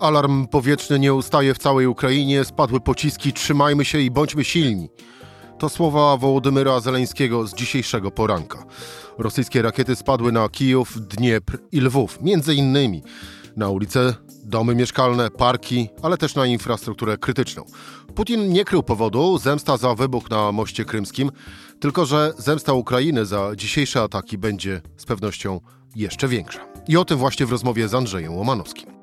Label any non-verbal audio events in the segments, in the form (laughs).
Alarm powietrzny nie ustaje w całej Ukrainie, spadły pociski, trzymajmy się i bądźmy silni. To słowa Wołodymyra Zeleńskiego z dzisiejszego poranka. Rosyjskie rakiety spadły na Kijów, Dniepr i Lwów, między innymi na ulice, domy mieszkalne, parki, ale też na infrastrukturę krytyczną. Putin nie krył powodu, zemsta za wybuch na moście krymskim, tylko że zemsta Ukrainy za dzisiejsze ataki będzie z pewnością jeszcze większa. I o tym właśnie w rozmowie z Andrzejem Łomanowskim.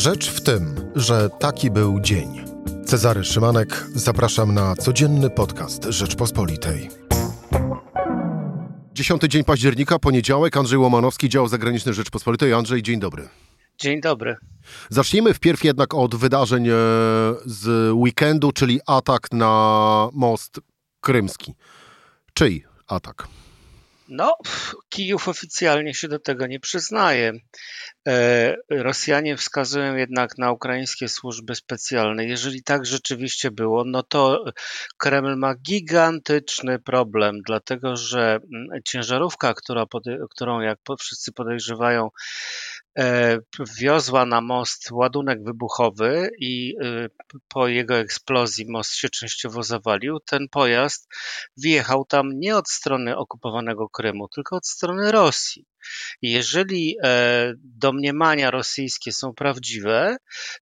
Rzecz w tym, że taki był dzień. Cezary Szymanek, zapraszam na codzienny podcast Rzeczpospolitej. Dziesiąty dzień października, poniedziałek, Andrzej Łomanowski, dział zagraniczny Rzeczpospolitej. Andrzej, dzień dobry. Dzień dobry. Zacznijmy wpierw jednak od wydarzeń e, z weekendu, czyli atak na most krymski. Czyj atak? No, Kijów oficjalnie się do tego nie przyznaje. E, Rosjanie wskazują jednak na ukraińskie służby specjalne. Jeżeli tak rzeczywiście było, no to Kreml ma gigantyczny problem, dlatego że mm, ciężarówka, która, którą jak wszyscy podejrzewają, wiozła na most ładunek wybuchowy i e, po jego eksplozji most się częściowo zawalił. Ten pojazd wjechał tam nie od strony okupowanego Krymu, tylko od strony Rosji. Jeżeli e, domniemania rosyjskie są prawdziwe,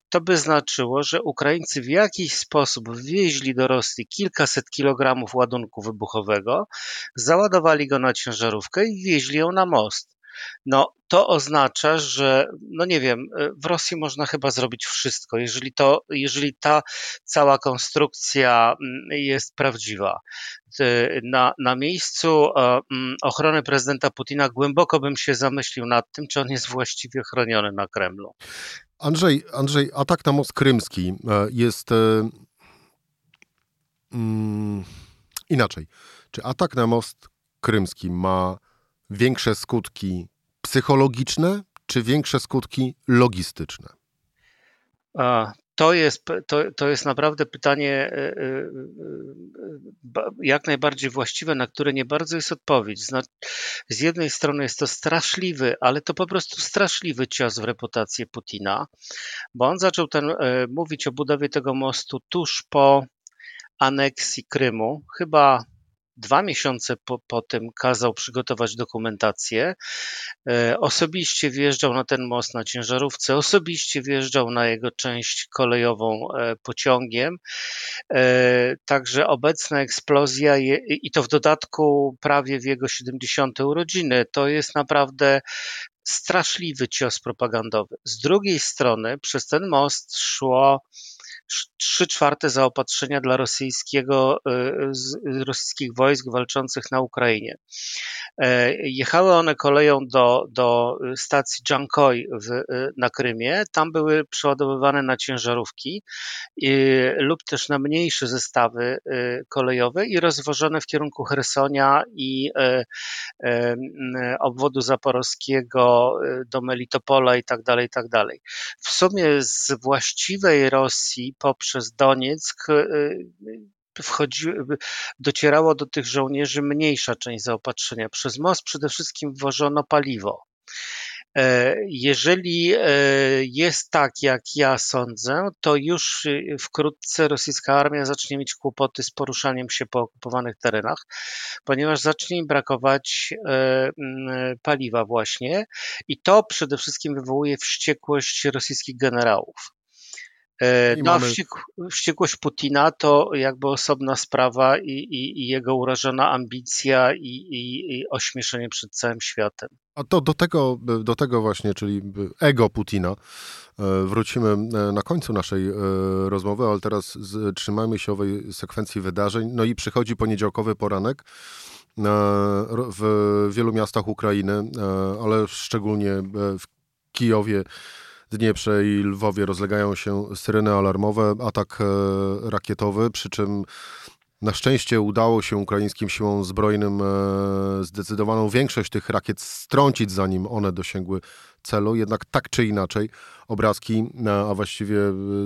to by znaczyło, że Ukraińcy w jakiś sposób wwieźli do Rosji kilkaset kilogramów ładunku wybuchowego, załadowali go na ciężarówkę i wwieźli ją na most. No, to oznacza, że, no nie wiem, w Rosji można chyba zrobić wszystko, jeżeli, to, jeżeli ta cała konstrukcja mm, jest prawdziwa. Na, na miejscu e, mm, ochrony prezydenta Putina głęboko bym się zamyślił nad tym, czy on jest właściwie chroniony na Kremlu. Andrzej, Andrzej atak na most krymski e, jest e, mm, inaczej. Czy atak na most krymski ma większe skutki psychologiczne, czy większe skutki logistyczne? To jest, to, to jest naprawdę pytanie e, e, e, jak najbardziej właściwe, na które nie bardzo jest odpowiedź. Z jednej strony jest to straszliwy, ale to po prostu straszliwy cios w reputację Putina, bo on zaczął ten, mówić o budowie tego mostu tuż po aneksji Krymu, chyba dwa miesiące po, po tym kazał przygotować dokumentację. E, osobiście wjeżdżał na ten most na ciężarówce, osobiście wjeżdżał na jego część kolejową e, pociągiem. E, także obecna eksplozja i to w dodatku prawie w jego 70. urodziny, to jest naprawdę straszliwy cios propagandowy. Z drugiej strony przez ten most szło trzy czwarte zaopatrzenia dla rosyjskiego, y, rosyjskich wojsk walczących na Ukrainie. E, jechały one koleją do, do stacji Jankoj w, y, na Krymie. Tam były przeładowywane na ciężarówki lub też na mniejsze zestawy kolejowe i rozwożone w kierunku Hersonia i e, e, obwodu zaporowskiego do Melitopola i tak dalej, i tak dalej. W sumie z właściwej Rosji poprzez Donieck y, wchodzi, docierało do tych żołnierzy mniejsza część zaopatrzenia. Przez most przede wszystkim wwożono paliwo. E, jeżeli e, jest tak, jak ja sądzę, to już wkrótce rosyjska armia zacznie mieć kłopoty z poruszaniem się po okupowanych terenach, ponieważ zacznie im brakować e, paliwa właśnie i to przede wszystkim wywołuje wściekłość rosyjskich generałów. E, no mamy... wściekłość Putina to jakby osobna sprawa i, i, i jego urażona ambicja i, i, ośmieszenie przed całym światem. A to do tego, do tego właśnie, czyli ego Putina, e, wrócimy e, na końcu naszej rozmowy, ale teraz trzymajmy się owej sekwencji wydarzeń. No i przychodzi poniedziałkowy poranek w wielu miastach Ukrainy, ale szczególnie w Kijowie Dnieprze i Lwowie rozlegają się syreny alarmowe, atak e, rakietowy, przy czym na szczęście udało się ukraińskim siłom zbrojnym e, zdecydowaną większość tych rakiet strącić, zanim one dosięgły celu. Jednak tak czy inaczej obrazki, e, a właściwie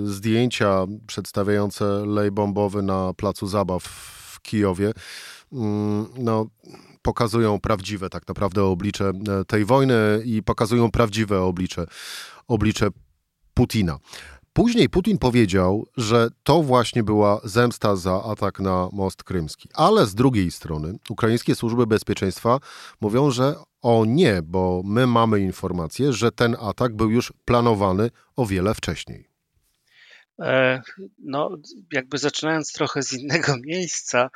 zdjęcia przedstawiające lej bombowy na placu zabaw w Kijowie, mm, no, pokazują prawdziwe tak naprawdę oblicze tej wojny i pokazują prawdziwe oblicze oblicze Putina. Później Putin powiedział, że to właśnie była zemsta za atak na most krymski. Ale z drugiej strony ukraińskie służby bezpieczeństwa mówią, że o nie, bo my mamy informację, że ten atak był już planowany o wiele wcześniej. E, no, jakby zaczynając trochę z innego (laughs) miejsca,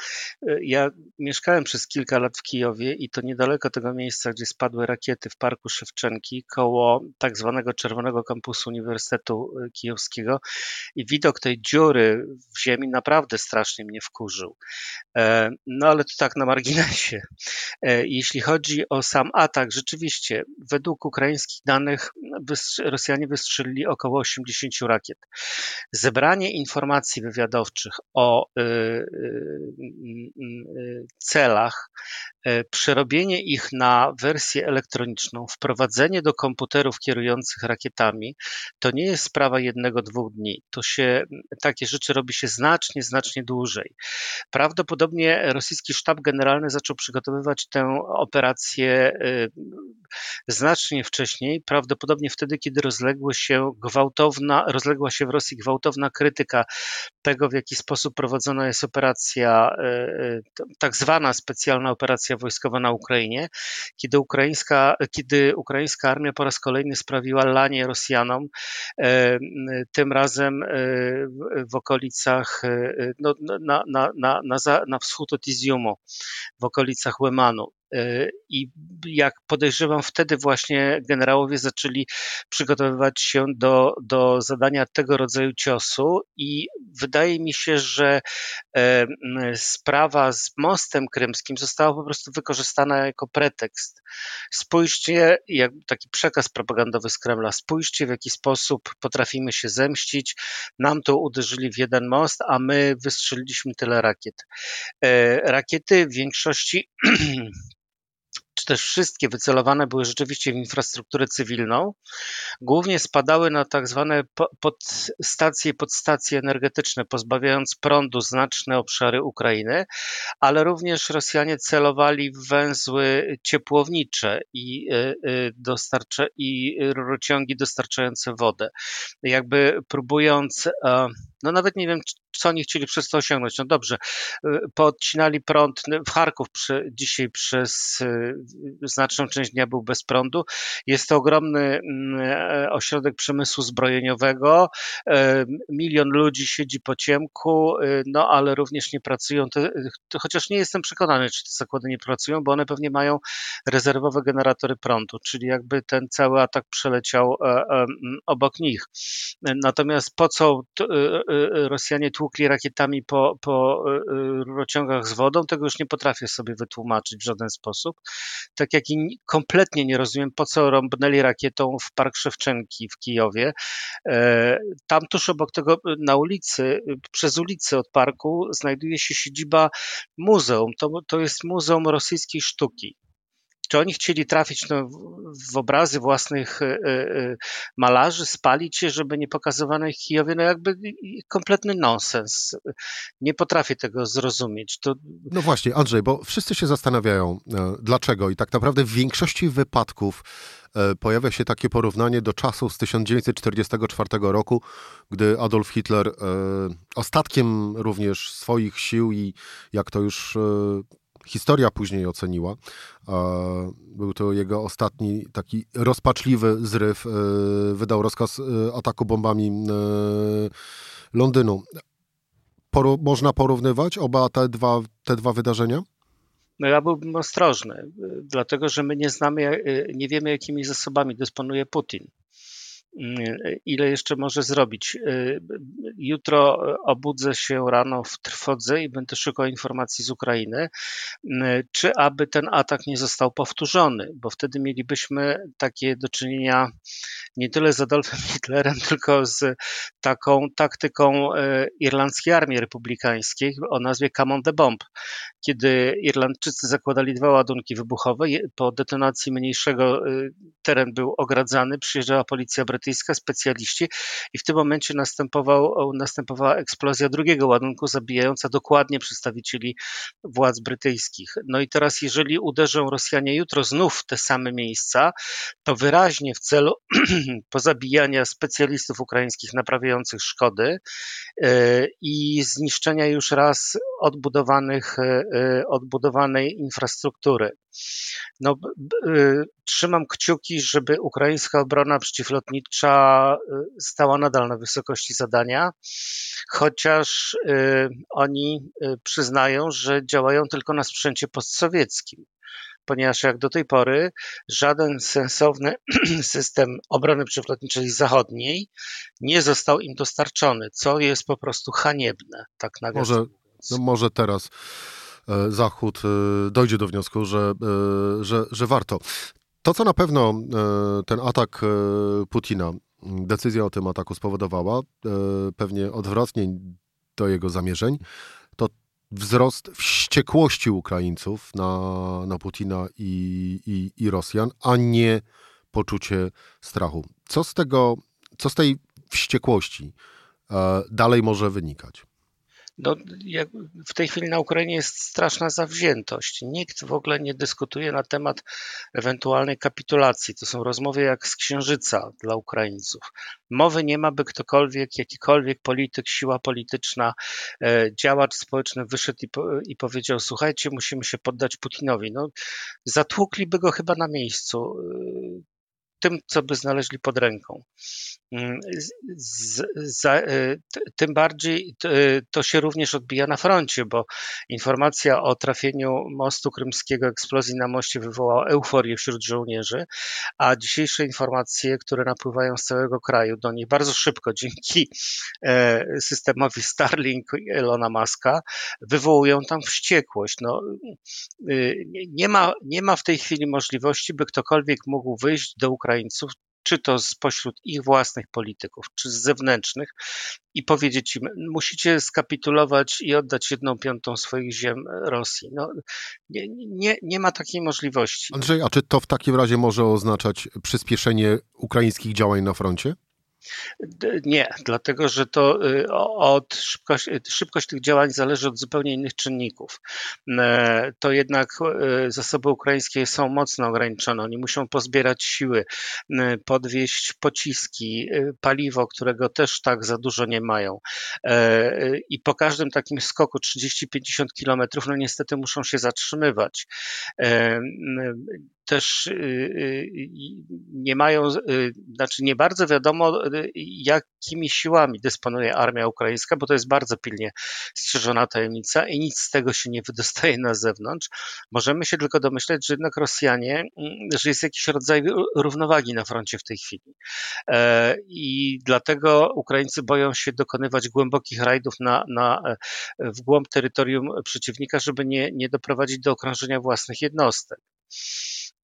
e, ja mieszkałem przez kilka lat w Kijowie i to niedaleko tego miejsca, gdzie spadły rakiety w Parku Szewczenki, koło tak zwanego Czerwonego Kampusu Uniwersytetu e, Kijowskiego i widok tej dziury w ziemi naprawdę strasznie mnie wkurzył. No ale to tak na marginesie. Jeśli chodzi o sam atak, rzeczywiście według ukraińskich danych Rosjanie wystrzelili około 80 rakiet zebranie informacji wywiadowczych o y, y, y, celach, przerobienie ich na wersję elektroniczną, wprowadzenie do komputerów kierujących rakietami, to nie jest sprawa jednego, dwóch dni. To się, takie rzeczy robi się znacznie, znacznie dłużej. Prawdopodobnie rosyjski sztab generalny zaczął przygotowywać tę operację znacznie wcześniej, prawdopodobnie wtedy, kiedy rozległy się gwałtowna, rozległa się w Rosji gwałtowna krytyka tego, w jaki sposób prowadzona jest operacja, e, e, tak zwana specjalna operacja wojskowa na Ukrainie, kiedy ukraińska, kiedy ukraińska armia po raz kolejny sprawiła lanie Rosjanom, e, tym razem w okolicach, no, na, na, na, na, na wschód od Iziumu, w okolicach Łemanu. E, I jak podejrzewam, wtedy właśnie generałowie zaczęli przygotowywać się do, do zadania tego rodzaju ciosu, i wydaje mi się, że e, sprawa z mostem krymskim została po prostu wykorzystana jako pretekst. Spójrzcie, jak taki przekaz propagandowy z Kremla, spójrzcie w jaki sposób potrafimy się zemścić. Nam to uderzyli w jeden most, a my wystrzeliliśmy tyle rakiet. E, rakiety w większości (clears throat) też wszystkie wycelowane były rzeczywiście w infrastrukturę cywilną, głównie spadały na tak zwane podstacje podstacje energetyczne, pozbawiając prądu znaczne obszary Ukrainy, ale również Rosjanie celowali w węzły ciepłownicze i, y, y, dostarcza, i rurociągi dostarczające wodę. Jakby próbując, no nawet nie wiem, co oni chcieli przez to osiągnąć. No dobrze, y, podcinali prąd w Charków przy, dzisiaj przez znaczną część dnia był bez prądu. Jest to ogromny mm, e, ośrodek przemysłu zbrojeniowego. E, milion ludzi siedzi po ciemku, y, no ale również nie pracują. Chociaż nie jestem przekonany, czy te zakłady nie pracują, bo one pewnie mają rezerwowe generatory prądu, czyli jakby ten cały atak przeleciał e, obok nich. Natomiast po co Rosjanie tłukli rakietami po, po e, e, rurociągach z wodą, tego już nie potrafię sobie wytłumaczyć w żaden sposób. Tak jak i kompletnie nie rozumiem, po co rąbnęli rakietą w Park Szewczenki w Kijowie. E, tam tuż obok tego na ulicy, przez ulicę od parku znajduje się siedziba muzeum. To, to jest Muzeum Rosyjskiej Sztuki. Czy oni chcieli trafić no, w obrazy własnych e, e, malarzy, spalić je, żeby nie pokazywano ich Kijowie? No jakby kompletny nonsens. Nie potrafię tego zrozumieć. To... No właśnie, Andrzej, bo wszyscy się zastanawiają, e, dlaczego i tak naprawdę w większości wypadków pojawia się takie porównanie do czasów z 1944 roku, gdy Adolf Hitler ostatkiem również swoich sił i jak to już historia później oceniła. Był to jego ostatni taki rozpaczliwy zryw. E, wydał rozkaz e, ataku bombami e, Londynu. Poru można porównywać oba te dwa, te dwa wydarzenia? No ja byłbym ostrożny, dlatego że my nie znamy, nie wiemy, jakimi zasobami dysponuje Putin ile jeszcze może zrobić. Jutro obudzę się rano w trwodze i będę szukał informacji z Ukrainy, czy aby ten atak nie został powtórzony, bo wtedy mielibyśmy takie do czynienia nie tyle z Adolfem Hitlerem, tylko z taką taktyką e, irlandzkiej armii republikańskiej o nazwie Common the Bomb, kiedy Irlandczycy zakładali dwa ładunki wybuchowe, po detonacji mniejszego e, teren był ogradzany, przyjeżdżała policja brytyjska, brytyjska, specjaliści i w tym momencie następował, następowała eksplozja drugiego ładunku zabijająca dokładnie przedstawicieli władz brytyjskich. No i teraz jeżeli uderzą Rosjanie jutro znów w te same miejsca, to wyraźnie w celu (clears throat) pozabijania specjalistów ukraińskich naprawiających szkody e, i zniszczenia już raz odbudowanych, e, e, odbudowanej infrastruktury. No, trzymam kciuki, żeby ukraińska obrona przeciwlotnicza stała nadal na wysokości zadania, chociaż oni przyznają, że działają tylko na sprzęcie postsowieckim ponieważ jak do tej pory żaden sensowny (clears throat) system obrony przeciwlotniczej zachodniej nie został im dostarczony, co jest po prostu haniebne, tak Może, no może teraz Zachód e, dojdzie do wniosku, że, e, że, że warto. To, co na pewno ten atak Putina, decyzja o tym ataku spowodowała, pewnie odwrotnie do jego zamierzeń, wzrost wściekłości Ukraińców na, na Putina i, i, i Rosjan, a nie poczucie strachu. Co z tego, co z tej wściekłości e, dalej może wynikać? No, w tej chwili na Ukrainie jest straszna zawziętość. Nikt w ogóle nie dyskutuje na temat ewentualnej kapitulacji. To są rozmowy jak z księżyca dla Ukraińców. Mowy nie ma, by ktokolwiek, jakikolwiek polityk, siła polityczna, e, działacz społeczny wyszedł i, po, i powiedział: Słuchajcie, musimy się poddać Putinowi. No, zatłukliby go chyba na miejscu tym, co by znaleźli pod ręką. Mm, z, e, tym bardziej to się również odbija na froncie, bo informacja o trafieniu mostu krymskiego, eksplozji na moście wywołała euforię wśród żołnierzy, a dzisiejsze informacje, które napływają z całego kraju do nich bardzo szybko dzięki e, systemowi Starlink Elona Muska, wywołują tam wściekłość. No, y, nie, ma, nie ma w tej chwili możliwości, by ktokolwiek mógł wyjść do Ukraińców czy to spośród ich własnych polityków, czy z zewnętrznych, i powiedzieć im, musicie skapitulować i oddać jedną piątą swoich ziem Rosji. No, nie, nie, nie ma takiej możliwości. Andrzej, a czy to w takim razie może oznaczać przyspieszenie ukraińskich działań na froncie? Nie, dlatego że to y, od szybkość, szybkość tych działań zależy od zupełnie innych czynników. E, to jednak y, zasoby ukraińskie są mocno ograniczone. Oni muszą pozbierać siły, podwieźć pociski, paliwo, którego też tak za dużo nie mają. E, I po każdym takim skoku 30-50 kilometrów, no niestety muszą się zatrzymywać e, też y, y, nie mają, y, znaczy nie bardzo wiadomo, jakimi siłami dysponuje armia ukraińska, bo to jest bardzo pilnie strzeżona tajemnica i nic z tego się nie wydostaje na zewnątrz. Możemy się tylko domyśleć, że jednak Rosjanie, mm, że jest jakiś rodzaj równowagi na froncie w tej chwili. E, I dlatego Ukraińcy boją się dokonywać głębokich rajdów na, na, e, w głąb terytorium przeciwnika, żeby nie, nie doprowadzić do okrążenia własnych jednostek.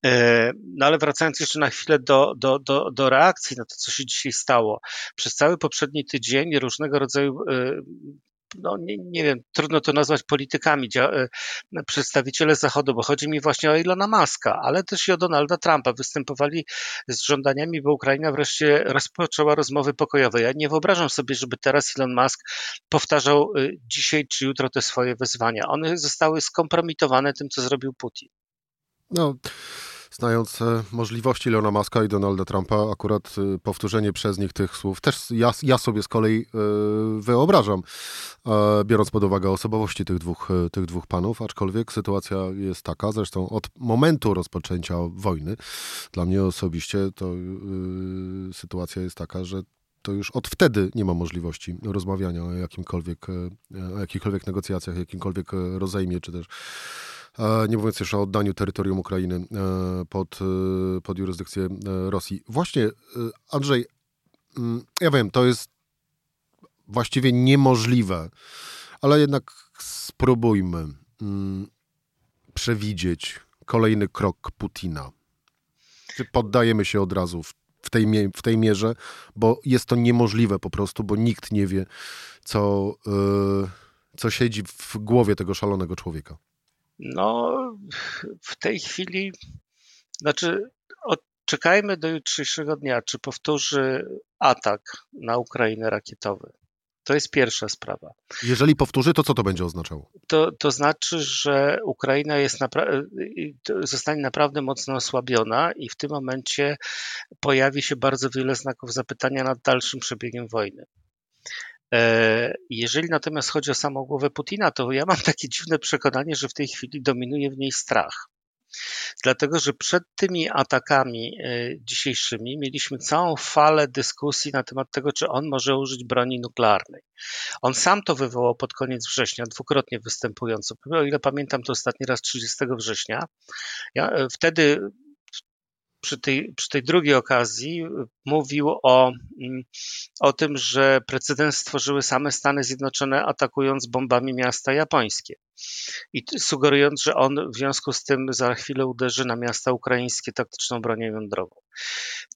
E, no ale wracając jeszcze na chwilę do, do, do, do reakcji na to, co się dzisiaj stało. Przez cały poprzedni tydzień różnego rodzaju e, no nie, nie, wiem, trudno to nazwać politykami, e, przedstawiciele Zachodu, bo chodzi mi właśnie o Ilona Maska, ale też i o Donalda Trumpa, występowali z żądaniami, by Ukraina wreszcie rozpoczęła rozmowy pokojowe. Ja nie wyobrażam sobie, żeby teraz Elon Musk powtarzał dzisiaj czy jutro te swoje wezwania. One zostały skompromitowane tym, co zrobił Putin. No, znając e, możliwości Leona Muska i Donalda Trumpa, akurat e, powtórzenie przez nich tych słów też ja, ja sobie z kolei e, wyobrażam, biorąc pod uwagę osobowości tych dwóch, tych dwóch panów, aczkolwiek sytuacja jest taka, zresztą od momentu rozpoczęcia wojny, dla mnie osobiście to sytuacja jest taka, że to już od wtedy nie ma możliwości rozmawiania o jakimkolwiek, o jakichkolwiek negocjacjach, jakimkolwiek rozejmie, czy też nie mówiąc już o oddaniu terytorium Ukrainy e, pod, e, pod jurysdykcję e, Rosji. Właśnie, Andrzej, mm, ja wiem, to jest właściwie niemożliwe, ale jednak spróbujmy mm, przewidzieć kolejny krok Putina. Czy poddajemy się od razu w, w, tej, w tej mierze, bo jest to niemożliwe po prostu, bo nikt nie wie, co, co siedzi w głowie tego szalonego człowieka. No, w tej chwili, znaczy od czekajmy do jutrzejszego dnia, czy powtórzy atak na Ukrainę rakietowy. To jest pierwsza sprawa. Jeżeli powtórzy, to co to będzie oznaczało? To, to znaczy, że Ukraina jest napra- zostanie naprawdę mocno osłabiona i w tym momencie pojawi się bardzo wiele znaków zapytania nad dalszym przebiegiem wojny. E, jeżeli natomiast chodzi o samą głowę Putina, to ja mam takie dziwne przekonanie, że w tej chwili dominuje w niej strach. Dlatego, że przed tymi atakami e, dzisiejszymi mieliśmy całą falę dyskusji na temat tego, czy on może użyć broni nuklearnej. On sam to wywołał pod koniec września, dwukrotnie występując. O ile pamiętam, to ostatni raz 30 września. Ja, e, wtedy przy tej, przy tej drugiej okazji mówił o, mm, o tym, że precedens stworzyły same Stany Zjednoczone atakując bombami miasta japońskie. I sugerując, że on w związku z tym za chwilę uderzy na miasta ukraińskie taktyczną bronią jądrową.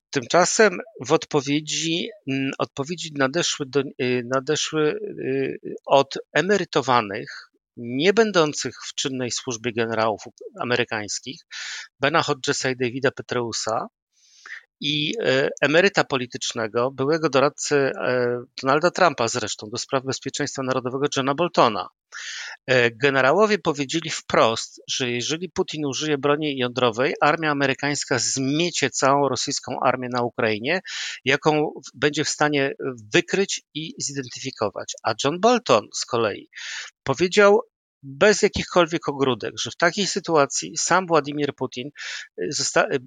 Tymczasem w odpowiedzi, mm, odpowiedzi nadeszły, do, y, nadeszły y, od emerytowanych nie będących w czynnej służbie generałów amerykańskich, Bena Hodgesa i Davida Petreusa i e, emeryta politycznego, byłego doradcy e, Donalda Trumpa zresztą do spraw bezpieczeństwa narodowego Johna Boltona. E, generałowie powiedzieli wprost, że jeżeli Putin użyje broni jądrowej, armia amerykańska zmiecie całą rosyjską armię na Ukrainie, jaką będzie w stanie wykryć i zidentyfikować. A John Bolton z kolei powiedział bez jakichkolwiek ogródek, że w takiej sytuacji sam Władimir Putin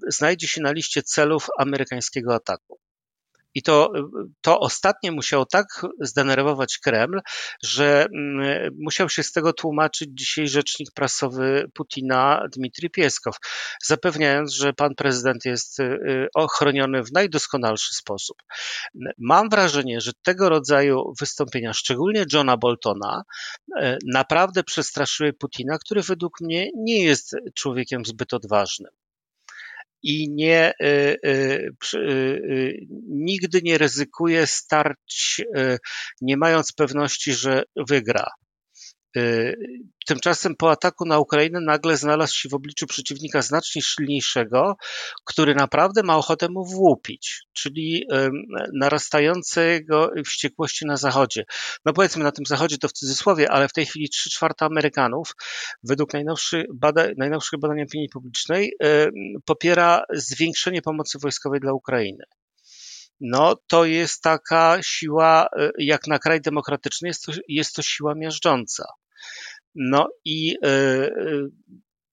znajdzie się na liście celów amerykańskiego ataku. I to, to ostatnie musiało tak zdenerwować Kreml, że mm, musiał się z tego tłumaczyć dzisiaj rzecznik prasowy Putina Dmitrij Pieskow, zapewniając, że pan prezydent jest y, ochroniony w najdoskonalszy sposób. Mam wrażenie, że tego rodzaju wystąpienia, szczególnie Johna Boltona, y, naprawdę przestraszyły Putina, który według mnie nie jest człowiekiem zbyt odważnym i nie, y, y, y, nigdy nie ryzykuje starć, nie mając pewności, że wygra. Y, tymczasem po ataku na Ukrainę nagle znalazł się w obliczu przeciwnika znacznie silniejszego, który naprawdę ma ochotę mu włupić, czyli narastającego wściekłości na Zachodzie. No powiedzmy na tym Zachodzie to w cudzysłowie, ale w tej chwili 3 czwarte Amerykanów, według najnowszych, bada, najnowszych badań opinii publicznej, popiera zwiększenie pomocy wojskowej dla Ukrainy no to jest taka siła, y, jak na kraj demokratyczny, jest to, jest to siła miażdżąca. No i y, y,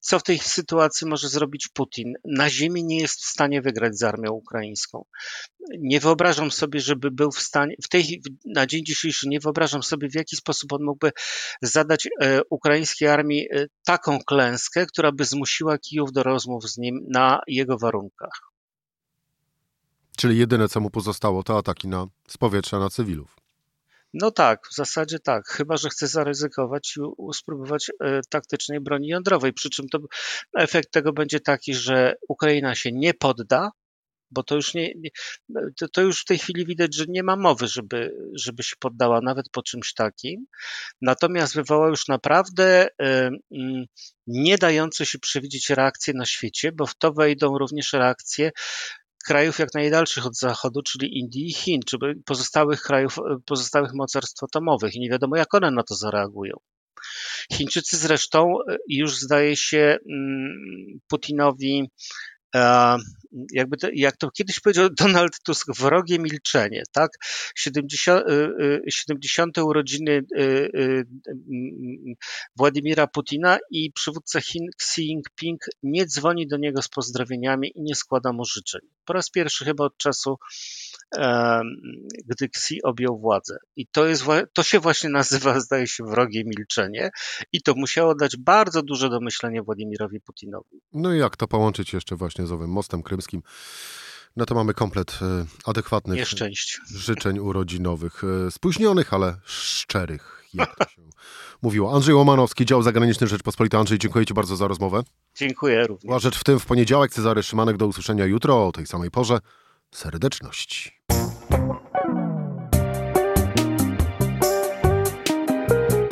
co w tej sytuacji może zrobić Putin? Na ziemi nie jest w stanie wygrać z armią ukraińską. Nie wyobrażam sobie, żeby był w stanie, w tej, na dzień dzisiejszy nie wyobrażam sobie, w jaki sposób on mógłby zadać ukraińskiej armii taką klęskę, która by zmusiła Kijów do rozmów z nim na jego warunkach. Czyli jedyne, co mu pozostało, to ataki na, z powietrza na cywilów. No tak, w zasadzie tak, chyba że chce zaryzykować i spróbować e, taktycznej broni jądrowej. Przy czym to, efekt tego będzie taki, że Ukraina się nie podda, bo to już, nie, to, to, już w tej chwili widać, że nie ma mowy, żeby, żeby się poddała nawet po czymś takim. Natomiast wywoła już naprawdę y, y, nie dające się przewidzieć reakcje na świecie, bo w to wejdą również reakcje krajów jak najdalszych od Zachodu, czyli Indii i Chin, czy pozostałych krajów, pozostałych mocarstw atomowych i nie wiadomo jak one na to zareagują. Chińczycy zresztą już zdaje się mm, Putinowi jakby to, jak to kiedyś powiedział (laughs) Donald Tusk, wrogie milczenie, tak? 70, 70. Y, y, urodziny y, Władimira Putina i przywódca Chin Xi Jinping nie dzwoni do niego z pozdrowieniami i nie składa mu życzeń. Po raz pierwszy chyba od czasu gdy Xi objął władzę. I to, jest, to się właśnie nazywa, zdaje się, wrogie milczenie i to musiało dać bardzo duże do myślenia Władimirowi Putinowi. No i jak to połączyć jeszcze właśnie z owym mostem krymskim? No to mamy komplet e, adekwatnych życzeń urodzinowych, e, spóźnionych, ale szczerych, jak to się (laughs) mówiło. Andrzej Łomanowski, dział zagraniczny Rzeczpospolita. Andrzej, dziękuję Ci bardzo za rozmowę. Dziękuję również. Była rzecz w tym w poniedziałek. Cezary Szymanek, do usłyszenia jutro o tej samej porze. Serdeczność.